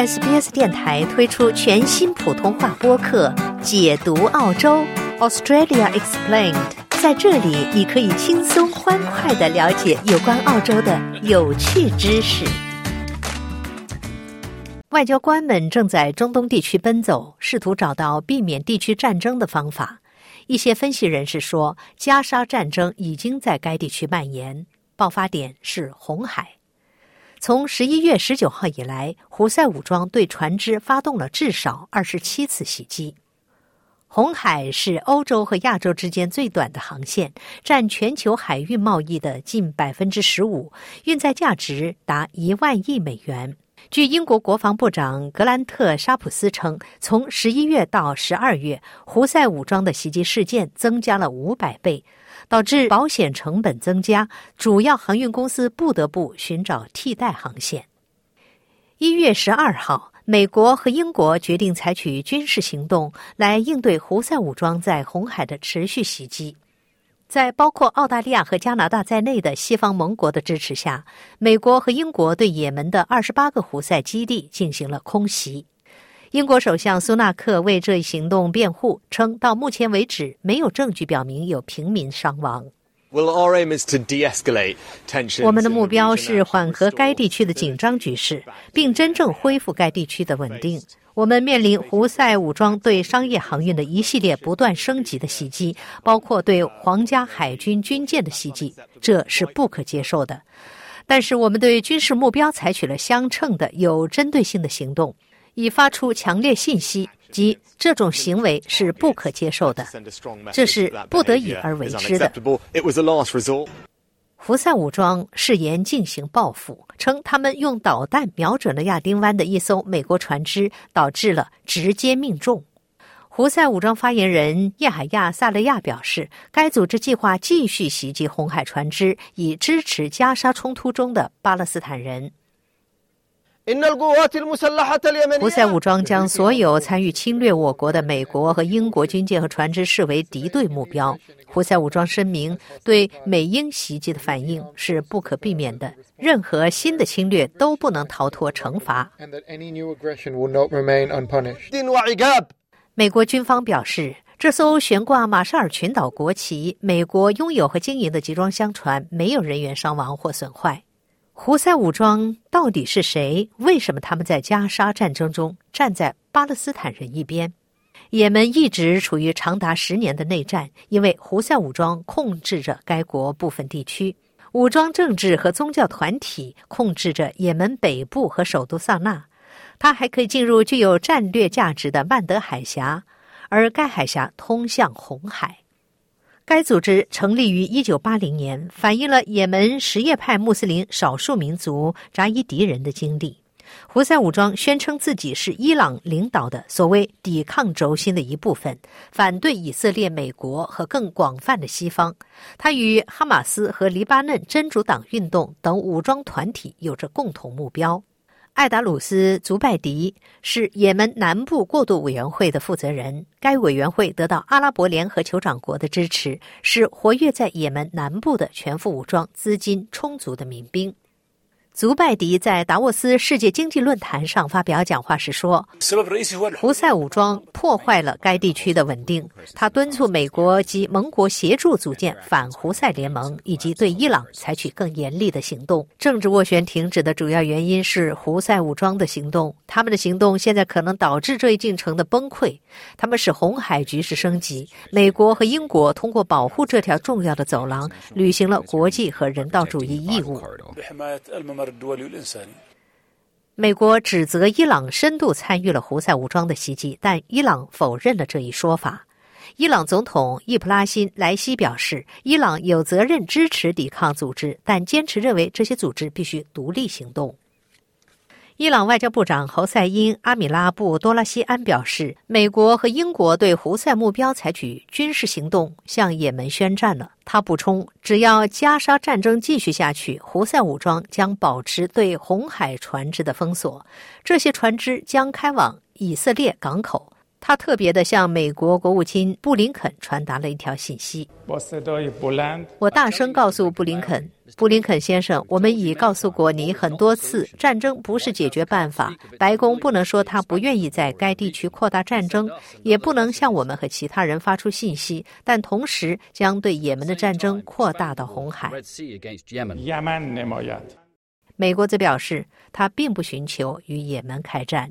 SBS 电台推出全新普通话播客《解读澳洲 Australia Explained》。在这里，你可以轻松欢快的了解有关澳洲的有趣知识。外交官们正在中东地区奔走，试图找到避免地区战争的方法。一些分析人士说，加沙战争已经在该地区蔓延，爆发点是红海。从十一月十九号以来，胡塞武装对船只发动了至少二十七次袭击。红海是欧洲和亚洲之间最短的航线，占全球海运贸易的近百分之十五，运载价值达一万亿美元。据英国国防部长格兰特·沙普斯称，从十一月到十二月，胡塞武装的袭击事件增加了五百倍。导致保险成本增加，主要航运公司不得不寻找替代航线。一月十二号，美国和英国决定采取军事行动来应对胡塞武装在红海的持续袭击。在包括澳大利亚和加拿大在内的西方盟国的支持下，美国和英国对也门的二十八个胡塞基地进行了空袭。英国首相苏纳克为这一行动辩护，称到目前为止没有证据表明有平民伤亡。我们的目标是缓和该地区的紧张局势，并真正恢复该地区的稳定。我们面临胡塞武装对商业航运的一系列不断升级的袭击，包括对皇家海军军舰的袭击，这是不可接受的。但是，我们对军事目标采取了相称的、有针对性的行动。以发出强烈信息，即这种行为是不可接受的，这是不得已而为之的。胡塞武装誓言进行报复，称他们用导弹瞄准了亚丁湾的一艘美国船只，导致了直接命中。胡塞武装发言人叶海亚·萨勒亚表示，该组织计划继续袭击红海船只，以支持加沙冲突中的巴勒斯坦人。胡塞武装将所有参与侵略我国的美国和英国军舰和船只视为敌对目标。胡塞武装声明，对美英袭击的反应是不可避免的，任何新的侵略都不能逃脱惩罚。美国军方表示，这艘悬挂马绍尔群岛国旗、美国拥有和经营的集装箱船没有人员伤亡或损坏。胡塞武装到底是谁？为什么他们在加沙战争中站在巴勒斯坦人一边？也门一直处于长达十年的内战，因为胡塞武装控制着该国部分地区，武装政治和宗教团体控制着也门北部和首都萨那。它还可以进入具有战略价值的曼德海峡，而该海峡通向红海。该组织成立于一九八零年，反映了也门什叶派穆斯林少数民族扎伊迪人的经历。胡塞武装宣称自己是伊朗领导的所谓抵抗轴心的一部分，反对以色列、美国和更广泛的西方。它与哈马斯和黎巴嫩真主党运动等武装团体有着共同目标。艾达鲁斯·祖拜迪是也门南部过渡委员会的负责人。该委员会得到阿拉伯联合酋长国的支持，是活跃在也门南部的全副武装、资金充足的民兵。祖拜迪在达沃斯世界经济论坛上发表讲话时说：“胡塞武装破坏了该地区的稳定。他敦促美国及盟国协助组建反胡塞联盟，以及对伊朗采取更严厉的行动。政治斡旋停止的主要原因是胡塞武装的行动。他们的行动现在可能导致这一进程的崩溃。他们使红海局势升级。美国和英国通过保护这条重要的走廊，履行了国际和人道主义义务。”美国指责伊朗深度参与了胡塞武装的袭击，但伊朗否认了这一说法。伊朗总统易卜拉欣·莱西表示，伊朗有责任支持抵抗组织，但坚持认为这些组织必须独立行动。伊朗外交部长侯赛因·阿米拉布多拉西安表示，美国和英国对胡塞目标采取军事行动，向也门宣战了。他补充，只要加沙战争继续下去，胡塞武装将保持对红海船只的封锁，这些船只将开往以色列港口。他特别的向美国国务卿布林肯传达了一条信息。我大声告诉布林肯，布林肯先生，我们已告诉过你很多次，战争不是解决办法。白宫不能说他不愿意在该地区扩大战争，也不能向我们和其他人发出信息，但同时将对也门的战争扩大到红海。美国则表示，他并不寻求与也门开战。